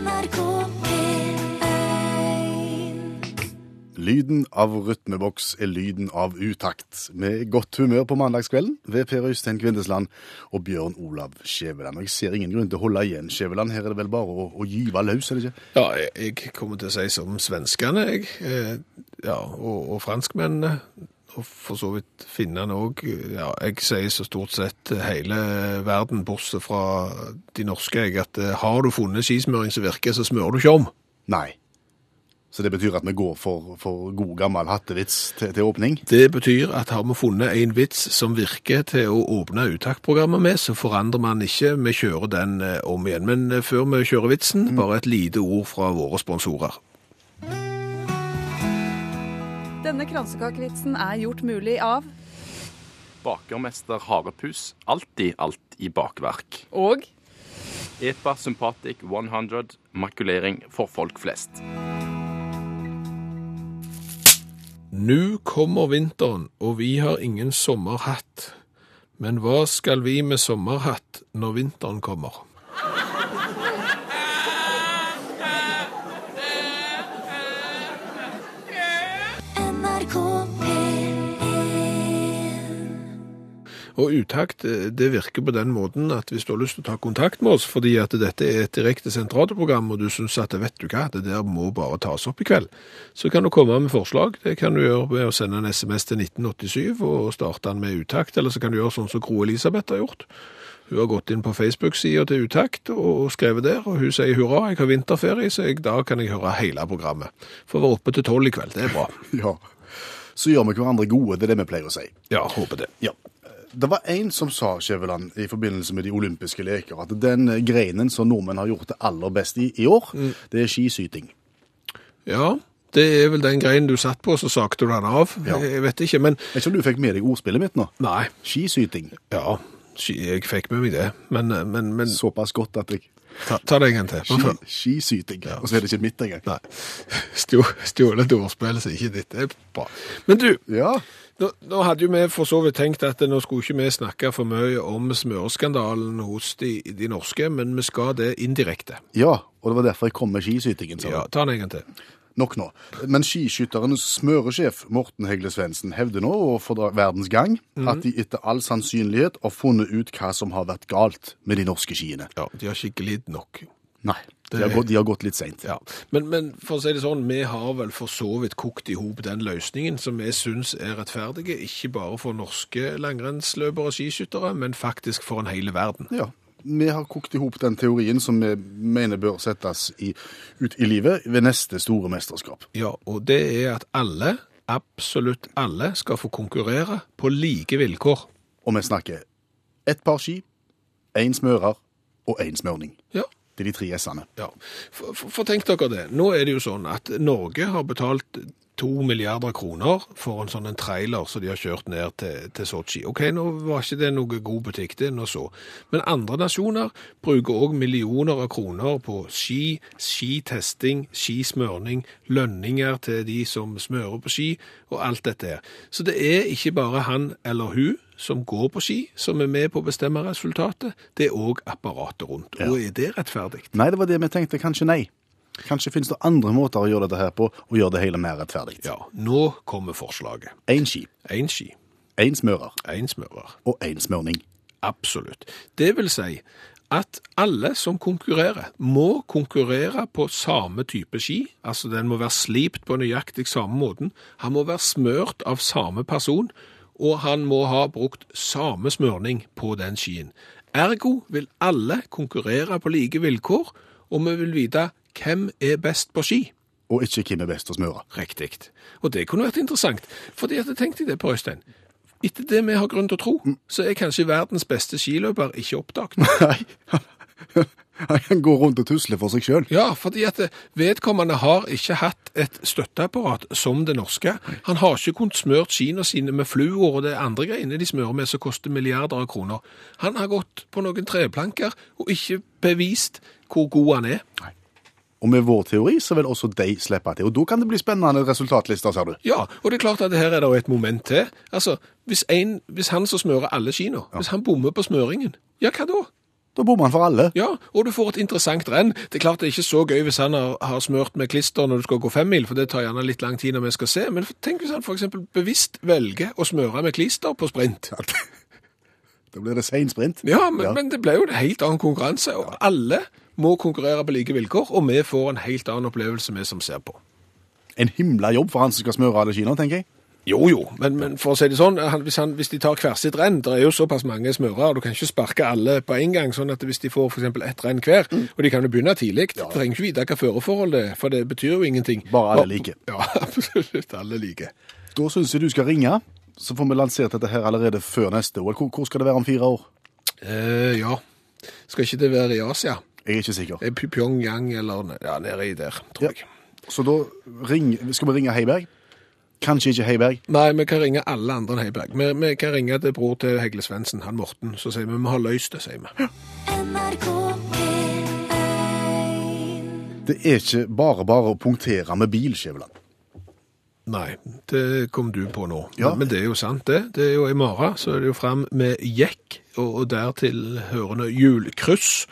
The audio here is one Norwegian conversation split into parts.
NRK P1 Lyden av rytmeboks er lyden av utakt. Med godt humør på mandagskvelden ved Per Øystein Kvindesland og Bjørn Olav Skjæveland. Og jeg ser ingen grunn til å holde igjen, Skjæveland. Her er det vel bare å, å gyve løs, er det ikke? Ja, jeg- jeg kommer til å si som svenskene, jeg. Eh, Ja, og, og franskmennene. Og for så vidt finnene òg. Ja, jeg sier så stort sett hele verden, bortsett fra de norske, jeg, at eh, har du funnet skismøring som virker, så smører du ikke om. Nei. Så det betyr at vi går for, for god gammel hattevits til, til åpning? Det betyr at har vi funnet en vits som virker til å åpne uttaksprogrammet med, så forandrer man ikke, vi kjører den eh, om igjen. Men eh, før vi kjører vitsen, bare et lite ord fra våre sponsorer. Denne kransekakevitsen er gjort mulig av Bakermester Harepus. Alltid alt i bakverk. og EPA Sympatic 100. Makulering for folk flest. Nå kommer vinteren, og vi har ingen sommerhatt. Men hva skal vi med sommerhatt når vinteren kommer? Og utakt, eh, det virker på den måten at hvis du har lyst til å ta kontakt med oss, fordi at dette er et direkte radioprogram, og du synes at vet du hva, det der må bare tas opp i kveld, så kan du komme med forslag. Det kan du gjøre ved å sende en sms til 1987 og starte den med utakt, eller så kan du gjøre sånn som Gro Elisabeth har gjort. Hun har gått inn på Facebook-sida til Utakt og skrevet der, og hun sier hurra, jeg har vinterferie, så jeg, da kan jeg høre hele programmet. For å være oppe til tolv i kveld, det er bra. Ja. Så gjør vi hverandre gode, det er det vi pleier å si. Ja, håper det. Ja. Det var en som sa, Skjæveland, i forbindelse med de olympiske leker, at den greinen som nordmenn har gjort det aller best i i år, det er skisyting. Ja, det er vel den greinen du satt på, så sakte du den av. Ja. Jeg vet ikke, men Jeg tror du fikk med deg ordspillet mitt nå? nei. Skisyting. Ja, jeg fikk med meg det, men, men, men Såpass godt at jeg ta, ta det en gang til. Ski, skisyting. Og så er det ikke mitt engang. Nei, Stjå- stjålet et ordspill som ikke ditt Det er bra. Men du, Ja. nå, nå hadde jo vi for så vidt tenkt at nå skulle ikke vi snakke for mye om smøreskandalen hos de, de norske, men vi skal det indirekte. ja, og det var derfor jeg kom med skisytingen. Ja, ta den en gang til. Nok nå. Men skiskytternes smøresjef Morten Hegle Svendsen hevder nå overfor Verdens Gang at de etter all sannsynlighet har funnet ut hva som har vært galt med de norske skiene. Ja, de har ikke glidd nok. Nei, de har gått, de har gått litt seint. Ja, men, men for å si det sånn, vi har vel for så vidt kokt i hop den løsningen som vi syns er rettferdige, ikke bare for norske langrennsløpere og skiskyttere, men faktisk for en hele verden. Ja. Vi har kokt i hop den teorien som vi mener bør settes i, ut i livet ved neste store mesterskap. Ja, og det er at alle, absolutt alle, skal få konkurrere på like vilkår. Og vi snakker ett par ski, én smører og én smørning. Ja, Det er de tre s-ene. ja. For, for, for tenk dere det. Nå er det jo sånn at Norge har betalt to milliarder kroner for en sånn en trailer som de har kjørt ned til, til Sotsji. Ok, nå var ikke det noe god butikk, det nå så. Men andre nasjoner bruker òg millioner av kroner på ski, skitesting, skismørning, lønninger til de som smører på ski, og alt dette her. Så det er ikke bare han eller hun som går på ski, som er med på å bestemme resultatet. Det er òg apparatet rundt. Og er det rettferdig? Nei, det var det vi tenkte. Kanskje nei. Kanskje finnes det andre måter å gjøre dette her på, og gjøre det hele mer rettferdig. Ja, nå kommer forslaget. Én ski, Én ski, én smører én smører. og én smørning. Absolutt. Det vil si at alle som konkurrerer, må konkurrere på samme type ski. Altså den må være slipt på nøyaktig samme måten. Han må være smørt av samme person, og han må ha brukt samme smørning på den skien. Ergo vil alle konkurrere på like vilkår, og vi vil vite hvem er best på ski. Og ikke hvem er best å smøre. Riktig. Og det kunne vært interessant, fordi at jeg tenkte det, Per Øystein. Etter det vi har grunn til å tro, så er kanskje verdens beste skiløper ikke oppdaget. Nei. Han kan gå rundt og tusle for seg sjøl. Ja, fordi at vedkommende har ikke hatt et støtteapparat som det norske. Han har ikke kunnet smørt skiene sine med fluor og det andre greiene de smører med som koster milliarder av kroner. Han har gått på noen treplanker og ikke bevist hvor god han er. Og med vår teori så vil også de slippe til. Og da kan det bli spennende resultatlister, ser du. Ja, og det er klart at her er det et moment til. Altså, hvis, en, hvis han som smører alle skiene, hvis han bommer på smøringen, ja, hva da? Da bommer han for alle. Ja, og du får et interessant renn. Det er klart det er ikke så gøy hvis han har, har smørt med klister når du skal gå femmil, for det tar gjerne litt lang tid når vi skal se. Men tenk hvis han eksempel bevisst velger å smøre med klister på sprint. Da blir det sein sprint. Ja, men, Ja. men det ble jo en helt annen konkurranse, og alle må konkurrere på like vilkår, og vi får en helt annen opplevelse, vi som ser på. En himla jobb for han som skal smøre alle skiene, tenker jeg. Jo, jo, men, men for å si det sånn, han, hvis, han, hvis de tar hver sitt renn, det er jo såpass mange smører, og du kan ikke sparke alle på en gang, sånn at hvis de får eksempel ett renn hver, og de kan jo begynne tidlig, de trenger ikke vite hva føreforholdet er, for det betyr jo ingenting. Bare alle like. Ja, absolutt alle like. Da syns jeg du skal ringe, så får vi lansert dette her allerede før neste OL. Hvor, hvor skal det være om fire år? Eh, ja, skal ikke det være i Asia? Jeg er ikke sikker. Det er Pyongyang eller ja, nede i der, tror Ja. jeg. Så da ring, skal vi ringe Heiberg? Kanskje ikke Heiberg. Nei, vi kan ringe alle andre enn Heiberg. Vi, vi kan ringe til bror til Hegle Svendsen, han Morten, så sier vi vi har løst det, sier vi. NRK P1 Det er ikke bare bare å punktere med bil, Skjæveland. Nei, det kom du på nå. Ja. Men, men det er jo sant, det. Det er jo i morgen, så er det jo fram med jekk, og, og dertil hørende hjulkryss.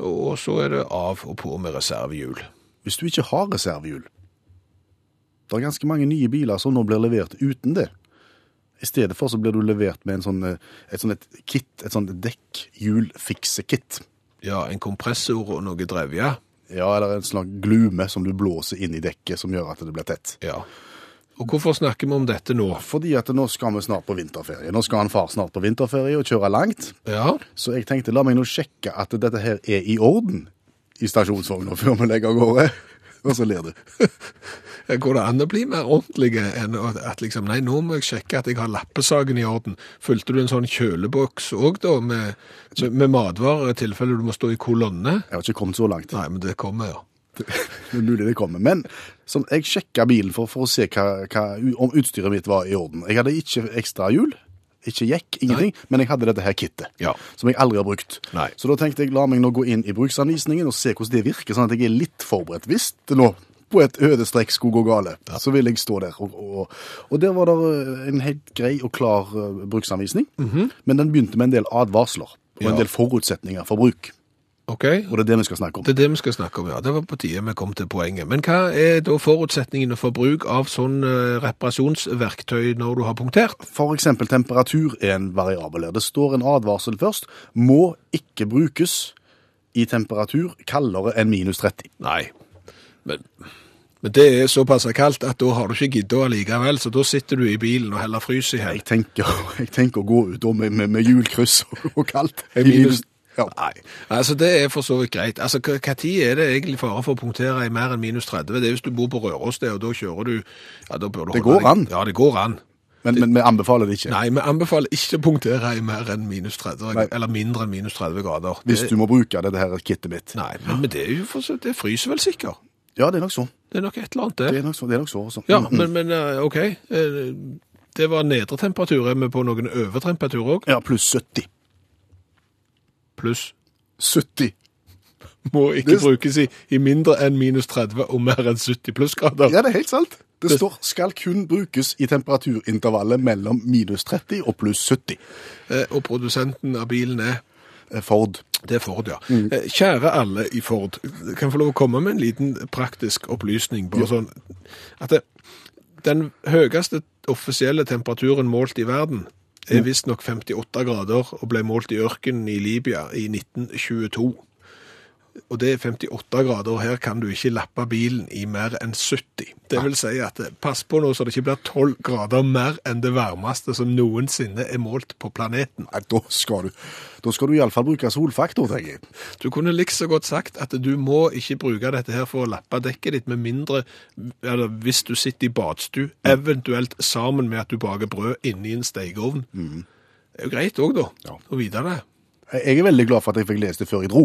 Og så er det av og på med reservehjul. Hvis du ikke har reservehjul Det er ganske mange nye biler som nå blir levert uten det. I stedet for så blir du levert med en sånn, eh, et sånt kit, et sånt dekkhjulfiksekit. Ja, en kompressor og noe drevje. Ja, eller en slags glume som du blåser inn i dekket som gjør at det blir tett. Ja. Og hvorfor snakker vi om dette nå? Fordi at nå skal vi snart på vinterferie. Nå skal han far snart på vinterferie og kjøre langt. Ja, Så jeg tenkte la meg nå sjekke at dette her er i orden i stasjonsvogna før vi legger av gårde. Og så ler du. går det an å bli mer ordentlig enn at liksom, nei, nå må jeg sjekke at jeg har lappesagen i orden. Fulgte du en sånn kjøleboks òg da, med, med, med matvarer i tilfelle du må stå i kolonne? Jeg har ikke kommet så langt. Nei, men det kommer, ja. Det er mulig det kommer. Men som, jeg sjekka bilen for, for å se hva, hva, om utstyret mitt var i orden. Jeg hadde ikke ekstra hjul, ikke jekk, ingenting, men jeg hadde dette her kittet. Ja. Som jeg aldri har brukt. Nei. Så da tenkte jeg la meg nå gå inn i bruksanvisningen og se hvordan det virker, sånn at jeg er litt forberedt. Hvis det nå på et øde strekk skulle gå gale, så vil jeg stå der. Og, og, og der var det eh, en helt grei og klar eh, bruksanvisning, men den begynte med en del advarsler og Ja. en del forutsetninger for bruk. Ok, Og det er det vi skal snakke om. det er det vi skal snakke om, ja. Det var på tide vi kom til poenget. Men hva er da forutsetningene for bruk av sånn eh, reparasjonsverktøy når du har punktert? Eksempel temperatur er en variabel her. Det står en advarsel først. Må ikke brukes i temperatur kaldere enn minus 30. Nei, men, men det er såpass kaldt at da har du ikke giddet allikevel, så da sitter du i bilen og heller fryser i hjel. Jeg tenker, å gå ut da med, med, med hjulkryss og, og kaldt. i minus- ja. Nei, altså det er for så vidt greit. Altså, tid er det egentlig fare for å punktere i mer enn minus 30? Det er hvis du bor på Røros det, og da kjører du... Ja, da bør du Det går an. Ja, det går an. Men, men vi anbefaler det ikke. Nei, vi anbefaler ikke å punktere i mer enn minus 30, Nei. eller mindre enn minus 30 grader. Hvis Det- du må bruke dette her kittet mitt. Nei, men, men det er jo for det fryser vel sikkert. Ja, det er nok så. Det er nok et eller annet Det det. er nok så, det er nok så også. Ja, Mm, mm. men, men eh, ok. Eh, Det var nedre temperatur. Er vi på noen øvre temperatur òg? Ja, pluss 70. Pluss 70. må ikke Det- brukes i, i mindre enn minus 30 og mer enn 70 plussgrader. Ja, det er helt sant. Det Det- står skal kun brukes i temperaturintervallet mellom minus 30 og pluss 70. Eh, Og produsenten av bilen er Eh, Ford. Det er Ford, ja. Eh, Kjære alle i Ford, kan jeg få lov å komme med en liten praktisk opplysning. Bare sånn at det, den høyeste offisielle temperaturen målt i verden er visstnok 58 grader og ble målt i ørkenen i Libya i 1922. Og det er 58 grader, og her kan du ikke lappe bilen i mer enn 70. Det vil si at eh, pass på nå så det ikke blir 12 grader mer enn det varmeste som noensinne er målt på planeten. Nei, da skal du Da skal du iallfall bruke solfaktor, tenker jeg. Du kunne like så godt sagt at du må ikke bruke dette her for å lappe dekket ditt, med mindre eller hvis du sitter i badstu, eventuelt sammen med at du baker brød inni en stekeovn. Det er jo greit òg, da, Ja. å vite det. Jeg er veldig glad for at jeg fikk lest det før jeg dro.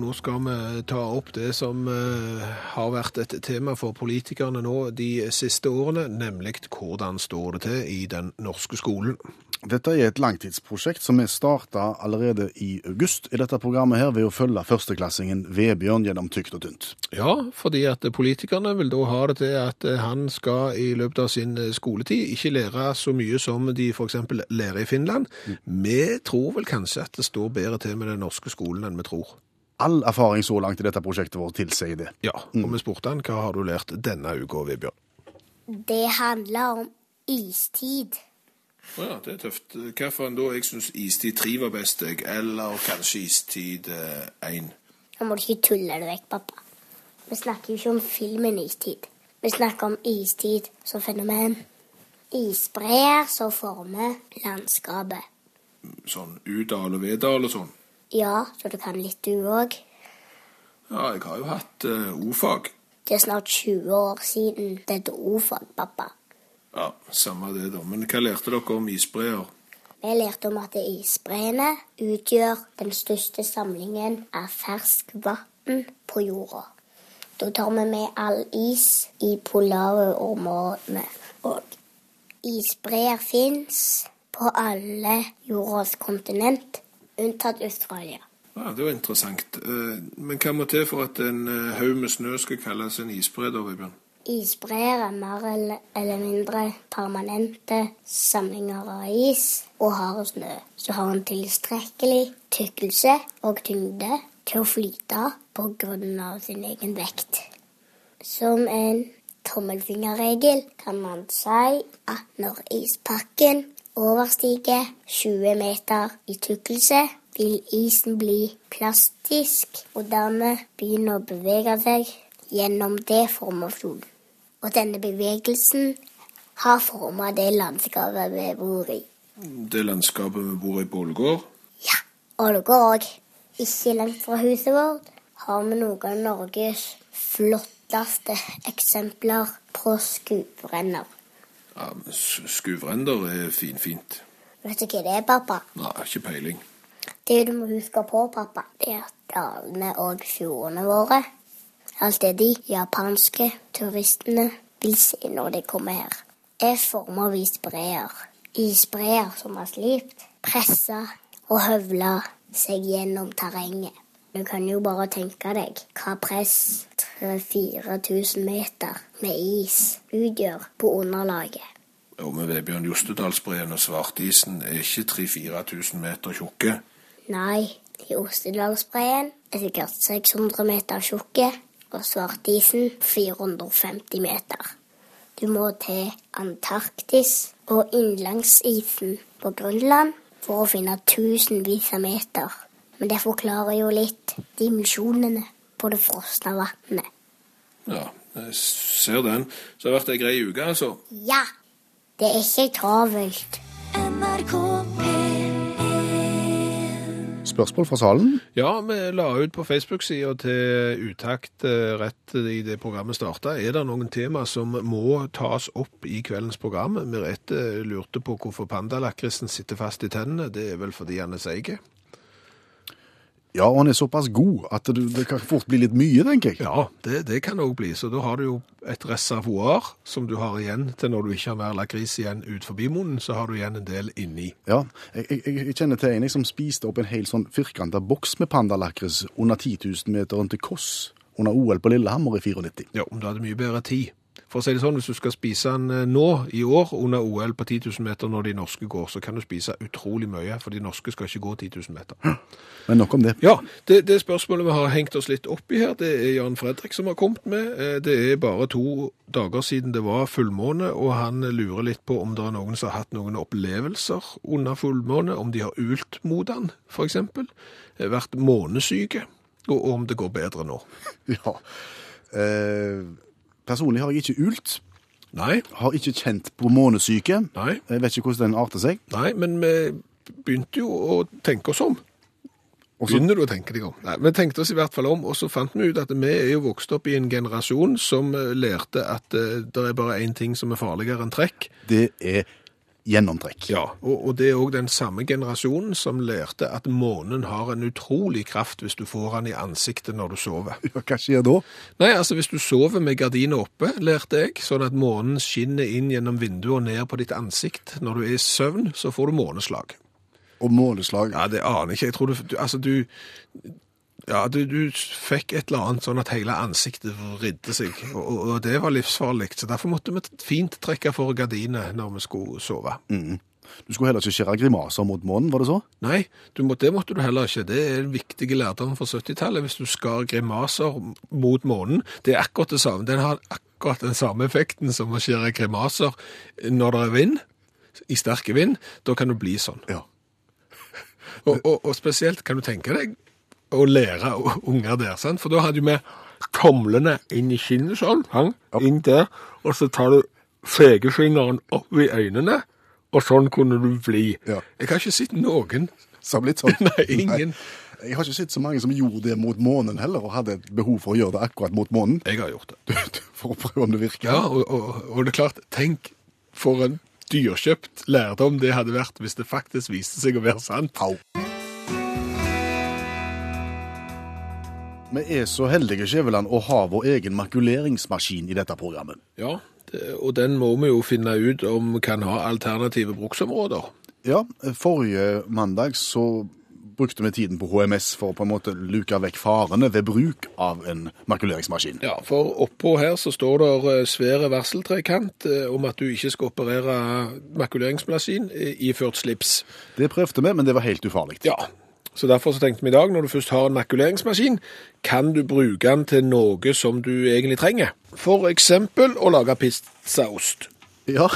Nå skal vi ta opp det som eh, har vært et tema for politikerne nå de siste årene, nemlig hvordan står det til i den norske skolen. Dette er et langtidsprosjekt som er starta allerede i august i dette programmet her ved å følge førsteklassingen Vebjørn gjennom tykt og tynt. Ja, fordi at politikerne vil da ha det til at han skal i løpet av sin eh, skoletid ikke lære så mye som de eksempel lærer i Finland. Vi tror vel kanskje at det står bedre til med den norske skolen enn vi tror. All erfaring så langt i dette prosjektet vårt tilsier det. Ja, og vi spurte han hva har du lært denne uka, Vebjørn? Det handler om istid. Å ja, det er tøft. Hvilken da? Jeg syns istid tre var best, jeg. Eller kanskje istid 1. Nå må du ikke tulle det vekk, pappa. Vi snakker jo ikke om filmen Istid. Vi snakker om istid som fenomen. Isbreer som former landskapet. Sånn Udal og Vedal og sånn. Ja, så du kan litt du òg. Ja, jeg har jo hatt uh, ordfag. Det er snart 20 år siden det het o-fag, pappa. Ja, samme det, da. Men hva lærte dere om isbreer? Vi lærte om at isbreene utgjør den største samlingen av ferskvann på jorda. Da tar vi med all is i polare områdene. Og isbreer fins på alle jordas kontinent, unntatt Australia. Ja, Det var interessant. Eh, Men hva må til for at en eh, haug med snø skal kalles en isbre, da, Vebjørn? Isbreer er mer eller- mindre permanente samlinger av is og hard snø, som har en tilstrekkelig tykkelse og tyngde til å flyte av sin egen vekt. Som en tommelfingerregel kan man si at når ispakken overstiger 20 meter i tykkelse, vil isen bli plastisk og dermed begynne å bevege seg gjennom det deformasjon. Og denne bevegelsen har forma det landskapet vi bor i. Det landskapet vi bor i på Ålgård? Ja, Ålgård òg. Ikke langt fra huset vårt har vi noen av Norges flotteste eksempler på skubrenner. Ja, Skuvrender er finfint. Vet du hva det er, pappa? Nei, ikke peiling. Det du må huske på, pappa, det er at dalene og fjordene våre Alt det de japanske turistene vil se når de kommer her, er former av isbreer. Isbreer som har slipt, pressa og høvla seg gjennom terrenget. Du kan jo bare tenke deg hva press 3000-4000 meter med is utgjør på underlaget. Jo, med Vebjørn Jostedalsbreen og svartisen er ikke 3000-4000 meter tjukke. Nei, Jostedalsbreen Ostedalsbreen er sikkert 600 meter tjukke, og svartisen 450 meter. Du må til Antarktis og innlandsisen på Grønland for å finne tusenvis av meter. Men det forklarer jo litt dimensjonene på det frosne vannet. Ja, jeg ser den. Så det har vært ei grei uke, altså. Ja, det er ikke travelt. NRK P1 Spørsmål fra salen? Ja, vi la ut på Facebook-sida til Utakt eh, rett i det programmet starta. Er det noen tema som må tas opp i kveldens program? Merete lurte på hvorfor pandalakrisen sitter fast i tennene. Det er vel fordi han er seig? Ja, og han er såpass god at det, det kan fort bli litt mye, tenker jeg. Ja, det, det kan det òg bli. Så da har du jo et reservoar som du har igjen til når du ikke har mer lakris igjen ut forbi munnen, så har du igjen en del inni. Ja, jeg, jeg, jeg kjenner til en jeg som spiste opp en hel sånn firkanta boks med pandalakris under 10 000 meter til Koss under OL på Lillehammer i 94. Ja, om du hadde mye bedre tid. For å si det sånn, hvis du skal spise den eh, nå i år under OL på 10 000 meter når de norske går, så kan du spise utrolig mye, for de norske skal ikke gå 10 000 meter. Men nok om det. Ja, det, det spørsmålet vi har hengt oss litt opp i her, det er Jan Fredrik som har kommet med. Eh, Det er bare to dager siden det var fullmåne, og han lurer litt på om det er noen som har hatt noen opplevelser under fullmåne, om de har ult mot den, for eksempel, eh, vært månesyke, og om det går bedre nå. Ja. Eh, personlig har jeg ikke ult, Nei, har ikke kjent på månesyke. nei, Jeg vet ikke hvordan den arter seg. nei, men vi begynte jo å tenke oss om. Også, Begynner du å tenke deg om? Nei, Vi tenkte oss i hvert fall om, og så fant vi ut at vi er jo vokst opp i en generasjon som eh, lærte at eh, det er bare én ting som er farligere enn trekk. Det er gjennomtrekk. Ja, og, og det er òg den samme generasjonen som lærte at månen har en utrolig kraft hvis du får den i ansiktet når du sover. Ja, Hva skjer da? Nei, altså hvis du sover med gardina oppe, lærte jeg, sånn at månen skinner inn gjennom vinduet og ned på ditt ansikt. Når du er i søvn, så får du måneslag. Og måleslag. Ja, det aner jeg ikke. Jeg tror du Altså, du ja, du, du fikk et eller annet sånn at hele ansiktet vridde seg, og, og- det var livsfarlig. Så derfor måtte vi fint trekke for gardinene når vi skulle sove. Du skulle heller ikke skjære grimaser mot månen, var det så? Nei, du må, det måtte du heller ikke. Det er en viktig lærdom fra 70-tallet. Hvis du skar grimaser mot månen, det er akkurat det samme. Den har akkurat den samme effekten som å skjære grimaser når det er vind, i sterke vind. Da kan du bli sånn. Ja. Og, og, og spesielt kan du tenke deg å lære unger der, sant? For da hadde vi tomlene inn i kinnet sånn, hang, inn der, og så tar du fegefingeren opp i øynene, og sånn kunne du bli. Ja. Jeg har ikke sett noen. Som litt sånn. Nei, ingen. Jeg har ikke sett så mange som gjorde det mot månen heller, og hadde et behov for å gjøre det akkurat mot månen. Jeg har gjort det. For å prøve om det virker. Ja, og, og, og det er klart, tenk for en dyrkjøpt lærdom det hadde vært hvis det faktisk viste seg å være sant. Au. Vi er så heldige, Skjæveland, å ha vår egen makuleringsmaskin i dette programmet. Ja, det, og den må vi jo finne ut om kan ha alternative bruksområder. Ja, forrige mandag så brukte vi tiden på HMS for å på en måte luke vekk farene ved bruk av en makuleringsmaskin. Ja, for oppå her så står det eh, svære varseltrekant eh, om at du ikke skal operere makuleringsmaskin eh, iført slips. Det prøvde vi, men det var helt ufarlig. Ja, så derfor så tenkte vi i dag, når du først har en makuleringsmaskin, kan du bruke den til noe som du egentlig trenger. For eksempel å lage pizzaost. Ja,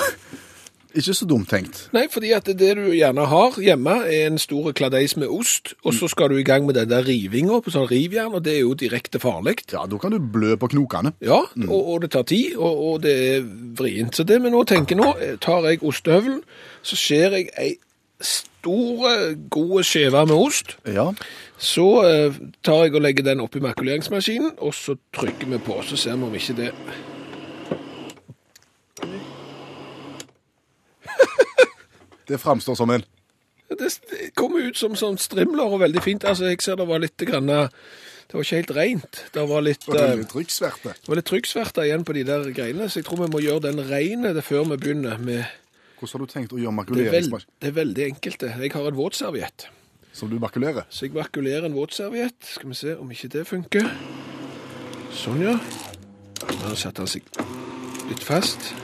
ikke så dumt tenkt. Nei, fordi at det du gjerne har hjemme er en stor kladeis med ost, og så skal du i gang med den der rivinga på sånn rivjern, og det er jo direkte farlig. Ja, da kan du blø på knokene. Ja, og, og det tar tid, og, og det er vrient. Så det vi nå tenker nå, eh, tar jeg ostehøvelen, så skjer jeg ei store, gode skive med ost. Ja, Så eh, tar jeg og legger den oppi makuleringsmaskinen, og så trykker vi på, så ser vi om ikke det det framstår som en Det det kommer ut som sånn strimler og veldig fint. Altså, jeg ser det var litt grann, eh, Det var ikke helt rent. Det var litt, eh, trykksverte. det var litt trykksverte igjen på de der greiene, så jeg tror vi må gjøre den reine før vi begynner med Hvordan har du tenkt å gjøre Det er, makuleringsmaskin det er veldig enkelt, det. Jeg har en våtserviett. som du makulerer? Så jeg makulerer en våtserviett. Skal vi se om ikke det funker. Sånn, ja. Nå setter han seg litt fast.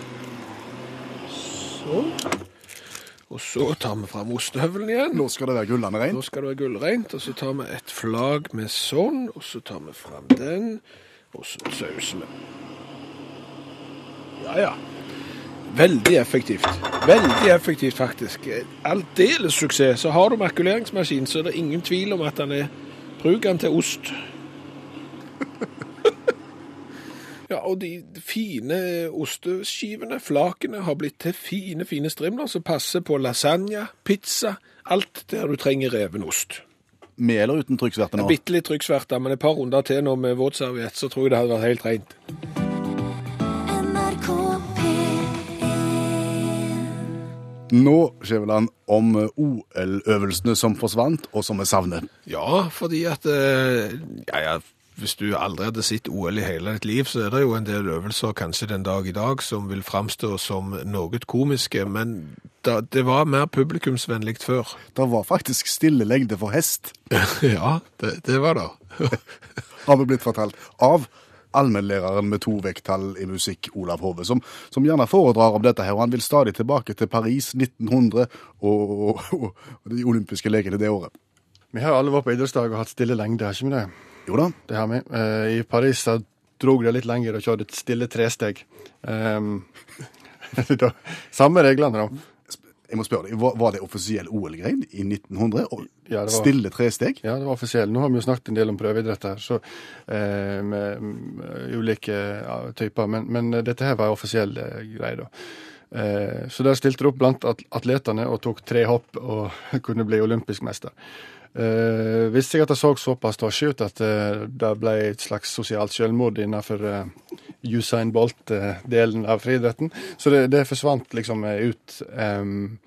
Sånn. Og så tar vi fram ostehøvelen igjen. Nå skal det være gullende Nå skal det være gullrent, og så tar vi et flagg med sånn, og så tar vi fram den, og så sauser vi. Ja, ja. Veldig effektivt. Veldig effektivt, faktisk. Aldeles suksess. Så har du makuleringsmaskin, så er det ingen tvil om at den er Bruk den til ost. Ja, og de fine osteskivene, flakene, har blitt til fine, fine strimler som passer på lasagne, pizza, alt der du trenger reven ost. Med eller uten trykksverte nå? Bitte litt trykksverte, men et par runder til nå med våtserviett, så tror jeg det hadde vært helt rent. Nå, Skjæveland, om eh, OL-øvelsene som forsvant, og som vi savner. Ja, fordi at eh, ja, ja, Hvis du aldri hadde sett OL i hele ditt liv, så er det jo en del øvelser kanskje den dag i dag som vil framstå som noe komiske, men da, det var mer publikumsvennlig før. Det var faktisk stille lengde for hest, ja, det, det var det. har vi blitt fortalt, av allmennlæreren med to vekttall i musikk, Olav Hove, som, som gjerne foredrar om dette her, og han vil stadig tilbake til Paris 1900 og, og, og, og de olympiske lekene det året. Vi har alle vært på idrettsdag og hatt stille lengde, har ikke vi det? Jo da, Det har vi. Eh, I Paris da drog det litt lenger og kjørte et stille tresteg. Um, samme reglene, da. Jeg må spørre deg, var, var det offisiell OL-grein i 1900? Og Ja, det var- Stille tresteg? Ja, det var offisiell. Nå har vi jo snakket en del om prøveidrett her, så, eh, med, med ulike ja, typer, men, men dette her var offisiell eh, greie, da. Eh, så der stilte det opp blant at- atletene og tok tre hopp og kunne bli olympisk mester. Eh, visste jeg at det så såpass dårlig ut at uh, det ble et slags sosialt selvmord innenfor, uh, Usain Bolt-delen av friidretten. Så det, det forsvant liksom eh, ut. Um,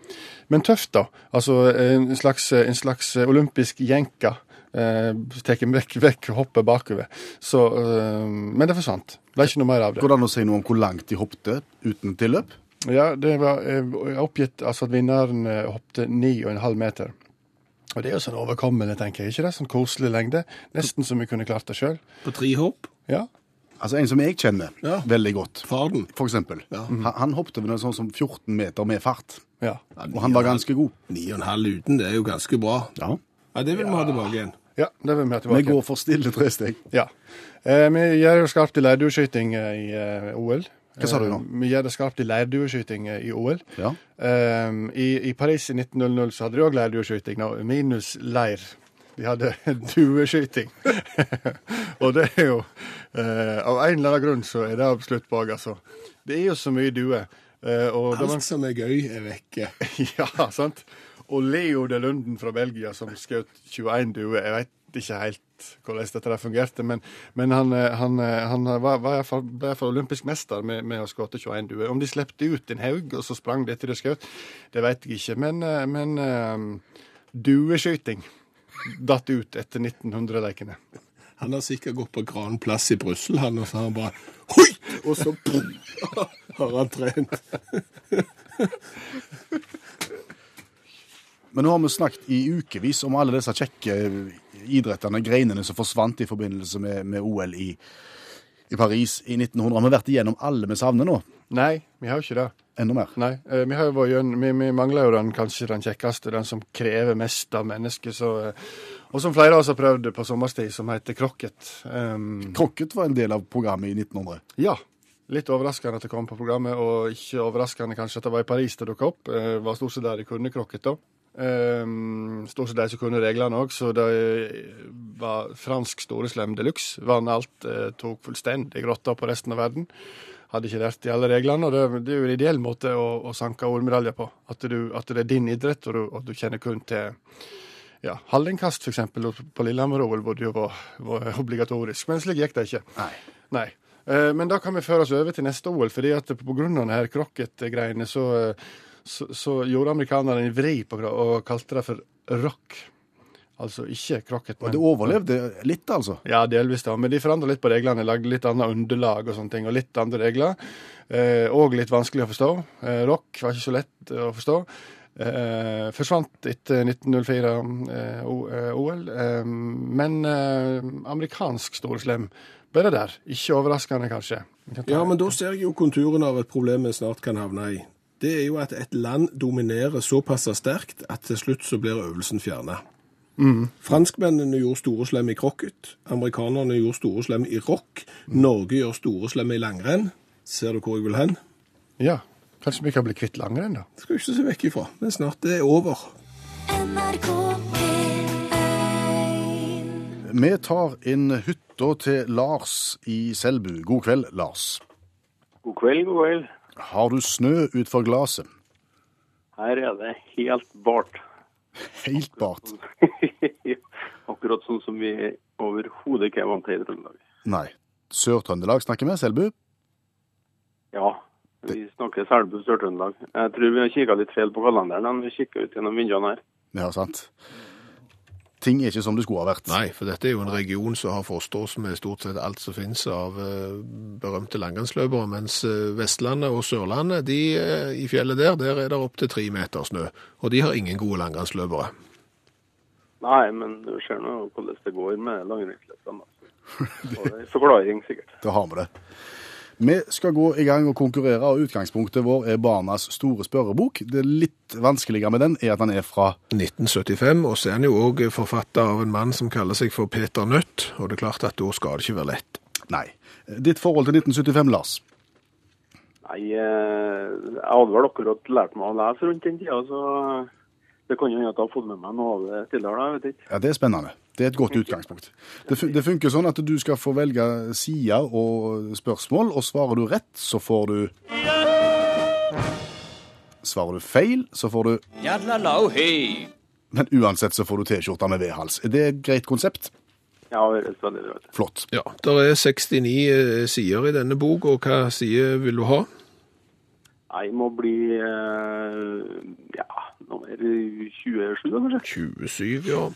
men tøft, da. Altså en slags, en slags olympisk jenka. Uh, Tar vekk, vekk hoppet bakover. Så, uh, men det forsvant. Ble ikke noe mer av det. Går det an å si noe om hvor langt de hoppte uten tilløp? Ja, det var uh, oppgitt altså at vinneren uh, hoppte 9,5 meter. Og det er jo sånn overkommelig, tenker jeg. Ikke det? Sånn koselig lengde. Nesten som vi kunne klart det sjøl. På tre hopp. Ja. Altså En som jeg kjenner Ja. veldig godt, Farden. for eksempel. Ja. Han, han hoppet vel sånn som 14 meter med fart. ja. Og han var ganske god. Ni og en halv uten, det er jo ganske bra. Ja. Ja, Det vil vi ha tilbake igjen. Ja, det vil vi ha tilbake. Vi går for stille tre steg. Ja. Eh, vi gjør jo skarpt i leirdueskyting eh, i eh, OL. Hva sa du nå? Vi gjør det skarpt i leirdueskyting i OL. Ja. Eh, i, I Paris i 1900 så hadde de òg leirdueskyting, minus leir. De hadde dueskyting. og det er jo eh, Av en eller annen grunn så er det absolutt bak, altså. Det er jo så mye duer. Eh, og da man Alt som er gøy, er vekke. ja, sant. Og Leo de Lunden fra Belgia som skjøt 21 duer. Jeg vet ikke helt hvordan dette der fungerte, men, men han, eh, han, eh, han var, var i hvert fall, ble iallfall olympisk mester med, med å skåte 21 duer. Om de slepte ut en haug, og så sprang de etter de skjøt, det vet jeg ikke. Men, eh, men eh, dueskyting datt ut etter 1900-lekene. Han har sikkert gått på Gran Plass i Brussel, han, og så har han bare Hoi! Og så boom, har han trent. Men nå har vi snakket i ukevis om alle disse kjekke idrettene, greinene som forsvant i forbindelse med, med OL i, i Paris i 1900. Har vi vært igjennom alle vi savner nå? Nei, vi har jo ikke det. Enda mer? Nei, eh, vi, har jo vært vi, vi mangler jo den kanskje den kjekkeste, den som krever mest av mennesket. Så, eh, og som flere av oss har prøvd på sommerstid, som heter krokket. Um, Krokket var en del av programmet i 1900. ja, litt overraskende at det kom på programmet, og ikke overraskende kanskje at det var i Paris det dukka opp. Det var stort sett der de kunne krokket, da. Um, stort sett de som kunne reglene òg, så det var fransk storeslem de luxe. Vant alt, eh, tok fullstendig grotta på resten av verden. Hadde ikke lært de alle reglene, og det, det er jo en ideell måte å, å sanke OL-medaljer på. At, du, at det er din idrett, og du, og du kjenner kun til ja, hallingkast, f.eks. På Lillehammer-OL, det jo var obligatorisk. Men slik gikk det ikke. Nei. Nei. Eh, Men da kan vi føre oss over til neste OL, fordi at på grunn av denne krokket-greiene så, eh, så, så gjorde amerikanerne en vri på det og kalte det for rock. Altså ikke krokket, Og det overlevde litt, altså. ja, delvis, da. Men de forandra litt på reglene. Lagde litt annet underlag og sånne ting, og litt andre regler. Eh, og litt vanskelig å forstå. Eh, rock var ikke så lett å forstå. Eh, forsvant etter 1904 eh, eh, OL. Eh, men eh, amerikansk storeslem ble det der. Ikke overraskende, kanskje. Kan Ja, men da ser jeg jo konturen av et problem vi snart kan havne i. Det er jo at et land dominerer såpass sterkt at til slutt så blir øvelsen fjerna. Franskmennene gjorde store slem i krokket. Amerikanerne gjorde store slem i rock. Norge gjør store slem i langrenn. Ser du hvor jeg vil hen? Ja. Kanskje vi kan bli kvitt langrenn, da. Det skal vi ikke se vekk ifra. Men snart det er over. NRK P1 Vi tar inn hytta til Lars i Selbu. God kveld, Lars. God kveld, god kveld. Har du snø utfor glaset? Her er det helt bart. Helt bart. Akkurat sånn som vi overhodet ikke er vant til i Trøndelag. Nei. Sør-Trøndelag snakker vi, Selbu? Ja, vi snakker Selbu, Sør-Trøndelag. Jeg tror vi har kikka litt feil på kalenderen, men vi kikker ut gjennom vinduene her. Ja, sant. Ting er ikke som det skulle ha vært. Nei, for dette er jo en region som har forstås med stort sett alt som finnes av eh, berømte langrennsløpere, mens eh, Vestlandet og Sørlandet, de eh, i fjellet der, der er det opp til tre meter snø. Og de har ingen gode langrennsløpere. Nei, men du ser nå hvordan det går med langrennsløperne. altså. Og det er forklaring, sikkert. Da har vi det. Vi skal gå i gang og konkurrere, og utgangspunktet vår er Barnas store spørrebok. Det litt vanskeligere med den er at den er fra 1975, og så er han jo òg forfatter av en mann som kaller seg for Peter Nødt, og det er klart at da skal det ikke være lett. Nei. Ditt forhold til 1975, Lars? Nei, eh, jeg hadde vel akkurat lært meg å lese rundt den tida, så det kan jo hende at jeg har fått med meg noe av det tidligere, jeg vet ikke. Ja, Det er spennende. Det er et godt utgangspunkt. Det, fun det funker sånn at du skal få velge side og spørsmål, og svarer du rett, så får du Svarer du feil, så får du Men uansett så får du T-skjorte med V-hals. Er det et greit konsept? Ja, det høres veldig bra ut. Flott. Ja, Det er 69 eh, sider i denne bok, og hva side vil du ha? Nei, må bli eh, ja, nummer 27, kanskje. 27, ja.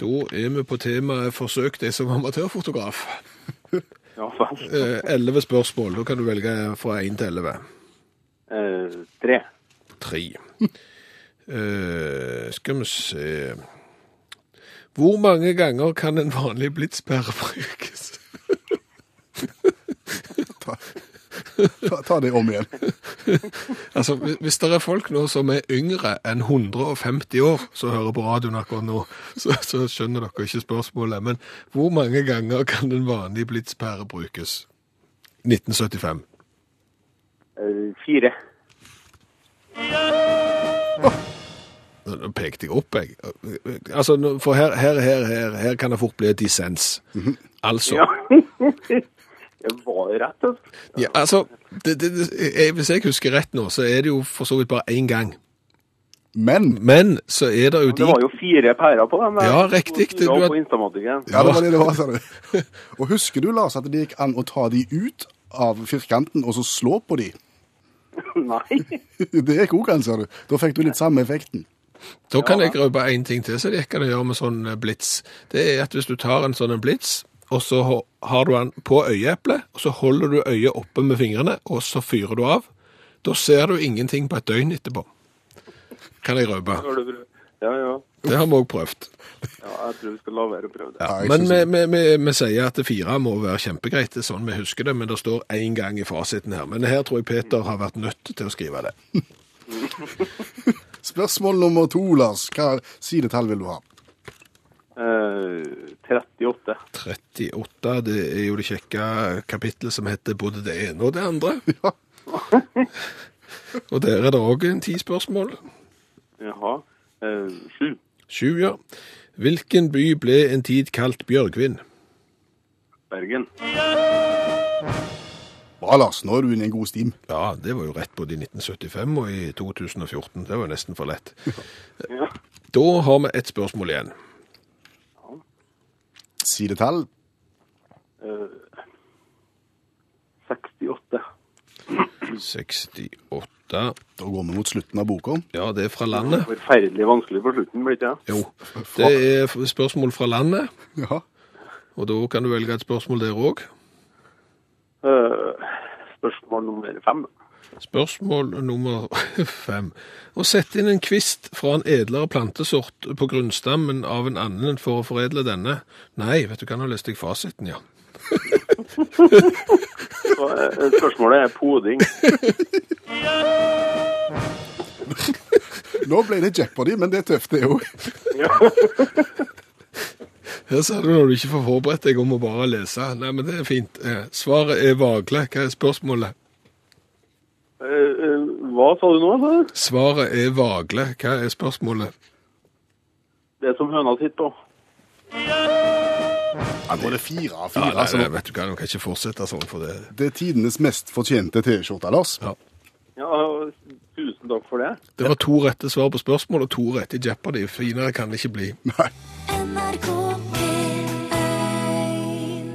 Da er vi på temaet 'forsøk deg som amatørfotograf'. Ja, vel. Eh, 11 spørsmål. Da kan du velge fra 1 til 11. Eh, tre. 3. Eh, skal vi se Hvor mange ganger kan en vanlig blitspære brukes? Ta, ta det om igjen. Altså, hvis- det er folk nå som er yngre enn 150 år, som hører på radioen akkurat nå, så, så skjønner dere ikke spørsmålet. Men hvor mange ganger kan en vanlig blitspære brukes? 1975. Eh, fire. Nå nå pekte jeg opp, jeg. Altså, For her, her, her, her, her kan det fort bli dissens. Altså, Ja. det var rett, altså. ja, altså det, det, jeg, Hvis jeg husker rett nå, så er det jo for så vidt bare én gang. Men Men så er det jo de Det var jo fire pærer på dem. der. Ja, riktig, det- du har- på. Ja, det var det det var, sa du. Og husker du, Lars, at det gikk an å ta de ut av firkanten og så slå på de? Nei. Det gikk òg an, sa du. Da fikk du litt samme effekten. Da kan jeg røpe én ting til, så det kan å gjøre med sånn eh, blits. Det er at hvis du tar en sånn en blits, og så har du den på øyeeplet, og så holder du øyet oppe med fingrene, og så fyrer du av, da ser du ingenting på et døgn etterpå. Kan jeg røpe. Ja, ja. Det har vi òg prøvd. ja. Jeg tror vi skal la være å prøve det. Ja, Men vi, vi, vi, vi sier at det fire må være kjempegreit, det er sånn vi husker det, men det står én gang i fasiten her. Men her tror jeg Peter har vært nødt til å skrive det. Spørsmål nummer to, Lars. Hva sidetall vil du ha? Eh, 38. 38, det er jo det kjekke kapittelet som heter både det ene og det andre. Ja. Og der er det òg en ti spørsmål. Jaha. Eh, sju. Sju, ja. Hvilken by ble en tid kalt Bjørgvin? Bergen. Bra, Lars. Nå er du inne i en god stim. Ja, det var jo rett både i 1975 og i 2014. Det var nesten for lett. Ja. Da har vi ett spørsmål igjen. Sidetall? Uh, 68. 68. Da går vi mot slutten av boka. Ja, det er fra landet. Forferdelig vanskelig på slutten, blir det ikke det? Jo, det er spørsmål fra landet, Ja. og da kan du velge et spørsmål der òg. Uh, spørsmål nummer fem. Spørsmål nummer fem. Å sette inn en kvist fra en edlere plantesort på grunnstammen av en annen for å foredle denne. Nei, vet du hva, nå leste jeg fasiten, ja. Spørsmålet er poding. Nå ble det Jeopardy, men det er tøft, det òg. Her sa du når du ikke får forberedt deg om å bare lese. Nei, men det er fint. Eh, Svaret er vagle. Hva er spørsmålet? Eh, eh, hva sa du nå? sa? Svaret er vagle. Hva er spørsmålet? Det som høna sitter på. Ja, nå er det fire av Ja, fire. nei, altså. nei, vet du hva, du kan ikke fortsette sånn for det. Det er tidenes mest fortjente T-skjorte, Lars. Ja. Ja, tusen takk for det. Det var to rette svar på spørsmål og to rette i Jeopardy. Finere kan det ikke bli. Nei. NRK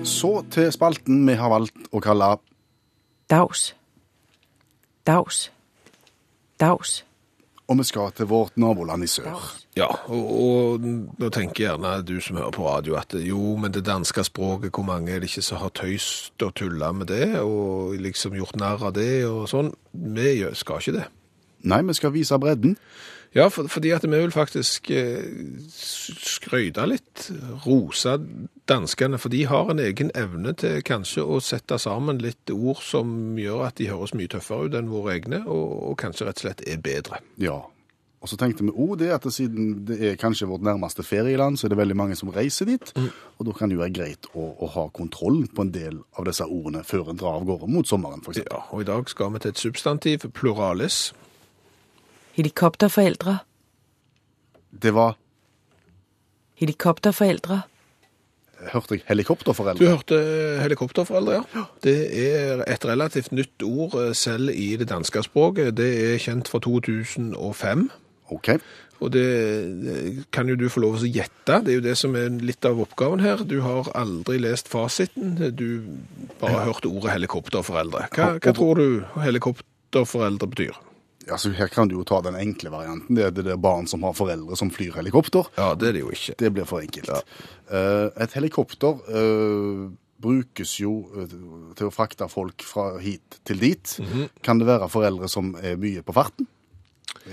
Så til spalten vi har valgt å kalle Dags. Dags. Daus. Og vi skal til vårt naboland i sør. Ja, og, og nå tenker gjerne du som hører på radio at jo, men det danske språket, hvor mange er det ikke som har tøyst og tulla med det, og liksom gjort narr av det og sånn? Vi skal ikke det. Nei, vi skal vise bredden. Ja, for, fordi at vi vil faktisk eh, skryte litt, rose danskene, for de har en egen evne til kanskje å sette sammen litt ord som gjør at de høres mye tøffere ut enn våre egne, og, og kanskje rett og slett er bedre. Ja. Og så tenkte vi òg det at siden det er kanskje vårt nærmeste ferieland, så er det veldig mange som reiser dit. Og da kan det jo være greit å, å ha kontroll på en del av disse ordene før en drar av gårde mot sommeren, f.eks. Ja, og i dag skal vi til et substantiv, pluralis. Helikopterforældre. Det var Helikopterforeldre. Hørte jeg helikopterforeldre? Du hørte helikopterforeldre, ja. Det er et relativt nytt ord eh, selv i det danske språket. Det er kjent fra 2005, OK. Og det, det kan jo du få lov til å gjette. Det er jo det som er litt av oppgaven her. Du har aldri lest fasiten. Du bare har hørt ordet helikopterforeldre. Hva, hva tror du helikopterforeldre betyr? Altså, her kan du jo ta den enkle varianten. Det er det der barn som har foreldre som flyr helikopter. Ja, det er det jo ikke. Det blir for enkelt. Ja. et helikopter eh, brukes jo eh, til å frakte folk fra hit til dit. Kan det være foreldre som er mye på farten?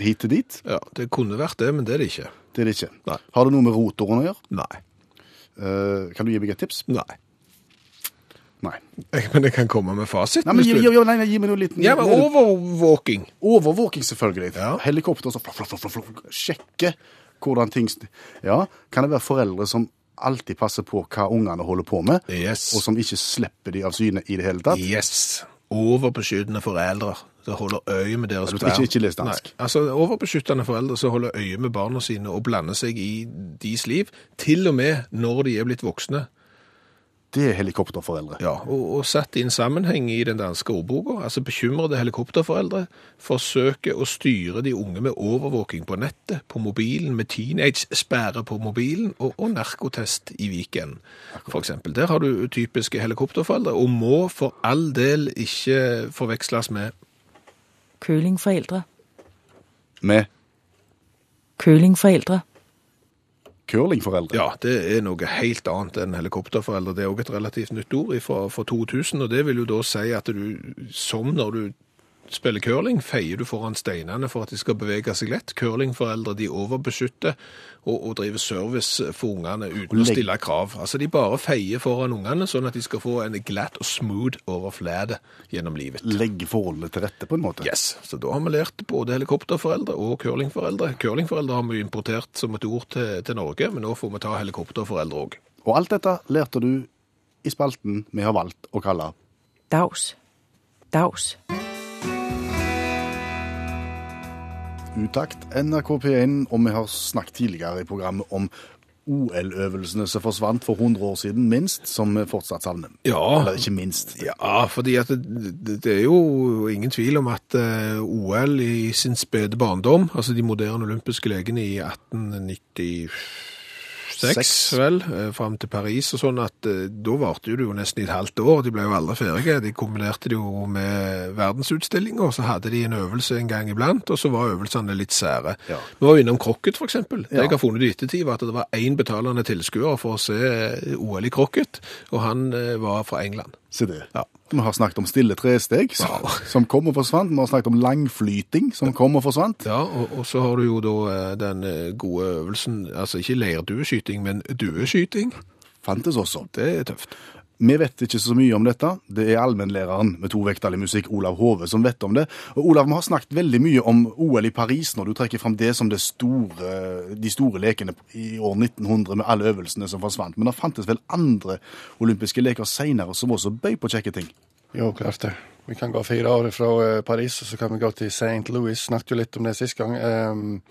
Hit til dit? Ja, Det kunne vært det, men det er det ikke. Det er det ikke. Nei. Har det noe med rotoren å gjøre? Nei. Eh, kan du gi meg et tips? Nei. Nei. Men jeg kan komme med fasiten. Nei, men gi, hvis gi, nei, gi meg noe liten Ja, men overvåking. Overvåking, selvfølgelig. Ja. Helikopter som sjekker hvordan ting Ja, kan det være foreldre som alltid passer på hva ungene holder på med, Yes. og som ikke slipper de av syne i det hele tatt? Yes. Overbeskyttende foreldre som holder øye med deres barn. ikke- ikke les dansk. Nei, altså Overbeskyttende foreldre som holder øye med barna sine og blander seg i deres liv, til og med når de er blitt voksne. Det er helikopterforeldre. Ja, og, og satt i en sammenheng i den danske ordboka, altså bekymrede helikopterforeldre forsøker å styre de unge med overvåking på nettet, på mobilen, med teenage-sperre på mobilen og, og narkotest i Viken. for eksempel. Der har du typiske helikopterforeldre, og må for all del ikke forveksles med Kølingforeldre. Med Kølingforældre. Curlingforeldre. Ja, det er noe helt annet enn helikopterforeldre. Det er også et relativt nytt ord fra 2000, og det vil jo da si at du, som når du spiller curling, feier du foran steinene for at de skal bevege seg lett. Curlingforeldre de overbeskytter og, og driver service for ungene uten å stille krav. Altså De bare feier foran ungene, sånn at de skal få en glatt og smooth overflate gjennom livet. Legge forholdene til rette, på en måte. Yes, så da har vi lært både helikopterforeldre og curlingforeldre. Curlingforeldre har vi importert som et ord til, til Norge, men nå får vi ta helikopterforeldre òg. Og alt dette lærte du i spalten vi har valgt å kalle Daus. Dags. Utakt NRK P1, og vi har snakket tidligere i programmet om OL-øvelsene som forsvant for 100 år siden, minst, som vi fortsatt savner. Ja. Eller ikke minst. Ja, fordi at det, det, er jo ingen tvil om at eh, OL i sin spede barndom, altså de moderne olympiske legene i 1896, Seks. vel, eh, fram til Paris og sånn, at eh, da varte det jo nesten i et halvt år. De ble jo aldri ferdige. De kombinerte det jo med verdensutstillinger, så hadde de en øvelse en gang iblant, og så var øvelsene litt sære. Ja. Vi var jo innom krokket, eksempel. Det jeg har funnet i ettertid, var at det var én betalende tilskuer for å se eh, OL i krokket, og han var fra England. Se det. Ja. Vi har snakket om stille tresteg, som, som kom og forsvant. Vi har snakket om langflyting, som kom og forsvant. Ja, og, og så har du jo da eh, den eh, gode øvelsen, altså ikke leirdueskyting, men dueskyting. Fantes også. Det er tøft. Vi vet ikke så mye om dette. Det er allmennlæreren med tovektig musikk, Olav Hove, som vet om det. Og Olav, vi har snakket veldig mye om OL i Paris når du trekker fram det som det store, de store lekene i år 1900 med alle øvelsene som forsvant. Men det fantes vel andre olympiske leker senere som også bøy på kjekke ting? Jo, klart det. Vi kan gå fire år fra eh, Paris, og så kan vi gå til St. Louis. Snakket jo litt om det sist gang. Um,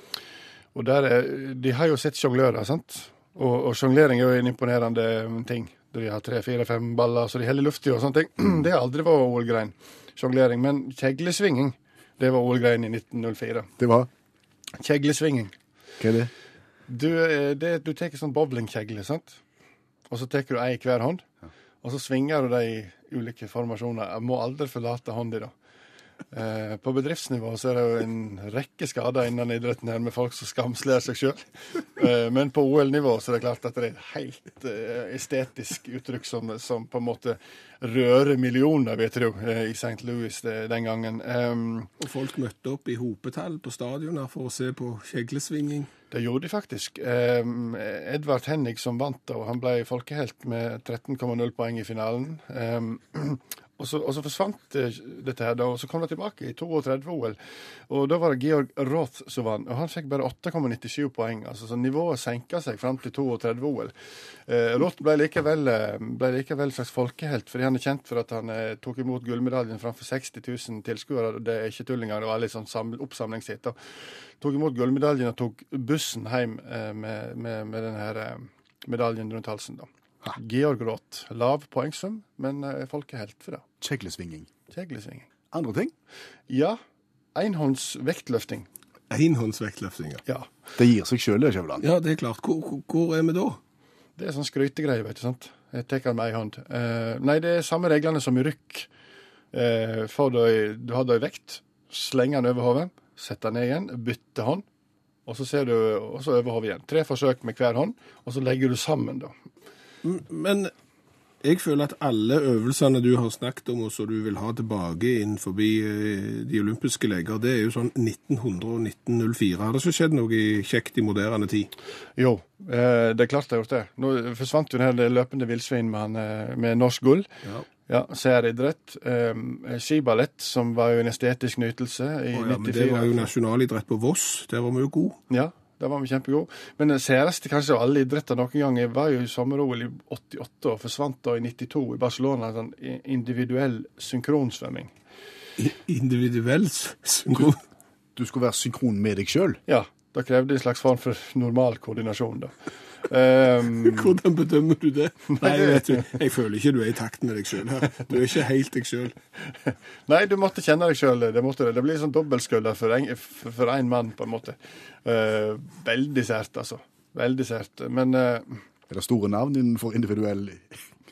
og der er, De har jo sett jonglører, sant? Og, og jonglering er jo en imponerende ting. Der de har tre, fire, fem baller så de holder luftig og sånne ting. Det har aldri vært OL-grein. Jonglering. Men kjeglesvinging, det var OL-grein i 1904. Det var Kjeglesvinging. Hva er det? Du, eh, det, du tar sånn bowlingkjegle, sant? Og så tar du ei i hver hånd. Og så svinger du de i ulike formasjoner. Jeg må aldri forlate hånda, da. Eh, på bedriftsnivå så er det jo en rekke skader innen idretten her med folk som skamsler seg sjøl. Eh, men på OL-nivå så er det klart at det er et helt eh, estetisk uttrykk som, som på en måte rører millioner, vil jeg tro, i St. Louis den gangen. Og folk møtte opp i hopetall på stadioner for å se på kjeglesvinging. Det gjorde de faktisk. Um, Edvard Hennig som vant, og han ble folkehelt med 13,0 poeng i finalen. Og, så, og så forsvant eh, dette her, da, og så kom det tilbake i 32-OL. Og da var det Georg Roth som vant, og han fikk bare 8,97 poeng. altså Så nivået senka seg fram til 32-OL. Eh, Roth ble likevel, eh, ble likevel slags folkehelt, fordi han er kjent for at han eh, tok imot gullmedaljen framfor 60 000 tilskuere. Det er ikke tull engang, det var litt sånn saml- oppsamlingshit. tok imot gullmedaljen og tok bussen hjem eh, med, med, med denne eh, medaljen rundt halsen. da. Georg Roth. Lav poengsum, men folk er helt for det. Kjeglesvinging. Kjeglesvinging. Andre ting? Ja, enhånds vektløfting. Enhåndsvektløftinger. Ja. Det gir seg sjøl, det, Skjæveland. Ja, det er klart. Hvor, hvor- hvor er vi da? Det er sånn skrytegreie, vet du. sant? Jeg tar den med ei hånd. Eh, nei, det er samme reglene som i rykk. Eh, får du, du har ei vekt, slenger den over hodet, setter den ned igjen, bytter hånd, og så ser du, og så over hodet igjen. Tre forsøk med hver hånd, og så legger du sammen, da. Men jeg føler at alle øvelsene du har snakket om, og som du vil ha tilbake innenfor forbi de olympiske leker, det er jo sånn 1900 og 1904. Har det så skjedd noe kjekt i moderne tid? Jo, eh, det er klart det har gjort det. Nå forsvant jo den løpende villsvin med, eh, med norsk gull. Ja. Ja, Særidrett. Eh, skiballett, som var jo en estetisk nytelse i oh, ja, men 94. det var jo nasjonalidrett på Voss. Der var vi jo gode. Ja, der var vi kjempegode. Men det særeste kanskje av alle idretter noen gang var jo i sommer-OL i 88 og forsvant da i 92 i Barcelona. Sånn individuell synkronsvømming. Individuell synkron. Du skulle være synkron med deg sjøl. Ja, det krevde en slags form for normal koordinasjon, da. Um, Hvordan bedømmer du det? Nei, vet du, jeg føler ikke du er i takt med deg sjøl her. Du er ikke helt deg sjøl. nei, du måtte kjenne deg sjøl. Det, det. det blir sånn dobbeltskulder for én mann, på en måte. Uh, veldig sært, altså. Veldig sært. Men uh, Er det store navn innenfor individuell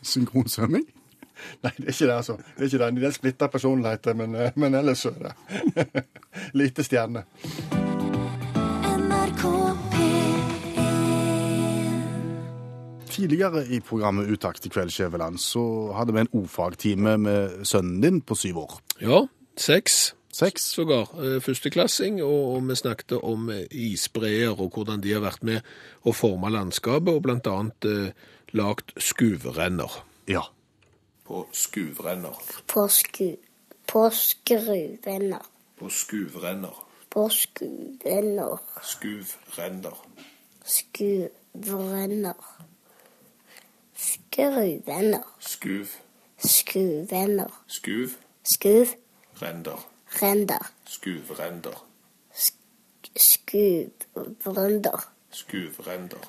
synkronsvømming? Nei, det er ikke det, altså. Det er ikke det. Det er splitta personligheter, men, eh, men ellers så er det lite stjerne. Tidligere i programmet Utakt i kveld, Skjæveland, så hadde vi en ordfagtime med sønnen din på syv år. Ja, seks. Seks. Sågar. eh, Førsteklassing, og, og vi snakket om eh, isbreer og hvordan de har vært med å forme landskapet, og blant annet eh, lagt skuvrenner. Ja. På skuvrenner. På, sku, på skruvenner. På skuvrenner. På skuvrenner. Skuvrenner. Skuvrenner. Skruvenner. Skuv. Skuvenner. Skuv. Skuv. Render. Render. Skuvrender. Skuvrunder. Skuvrender.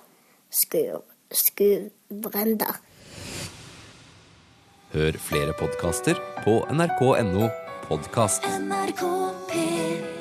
Skuv. Skuvrender. Hør flere podkaster på nrk.no podkast. NRK P1